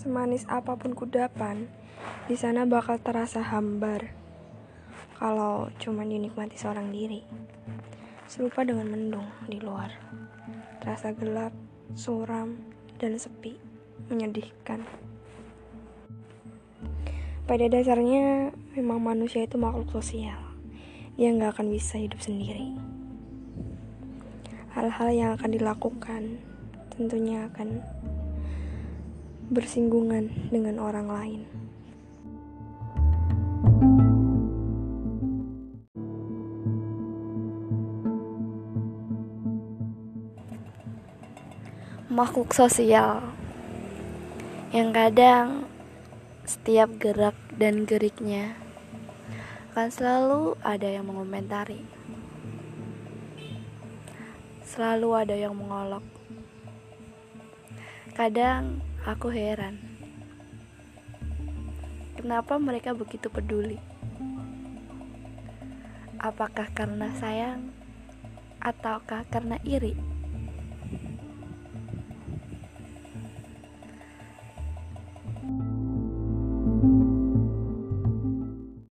Semanis apa pun kudapan, di sana bakal terasa hambar. Kalau cuma dinikmati seorang diri, serupa dengan mendung di luar. Terasa gelap, suram, dan sepi, menyedihkan. Pada dasarnya, memang manusia itu makhluk sosial. Dia nggak akan bisa hidup sendiri. Hal-hal yang akan dilakukan tentunya akan bersinggungan dengan orang lain. Makhluk sosial yang kadang setiap gerak dan geriknya akan selalu ada yang mengomentari. Selalu ada yang mengolok. Kadang Aku heran, kenapa mereka begitu peduli? Apakah karena sayang, ataukah karena iri?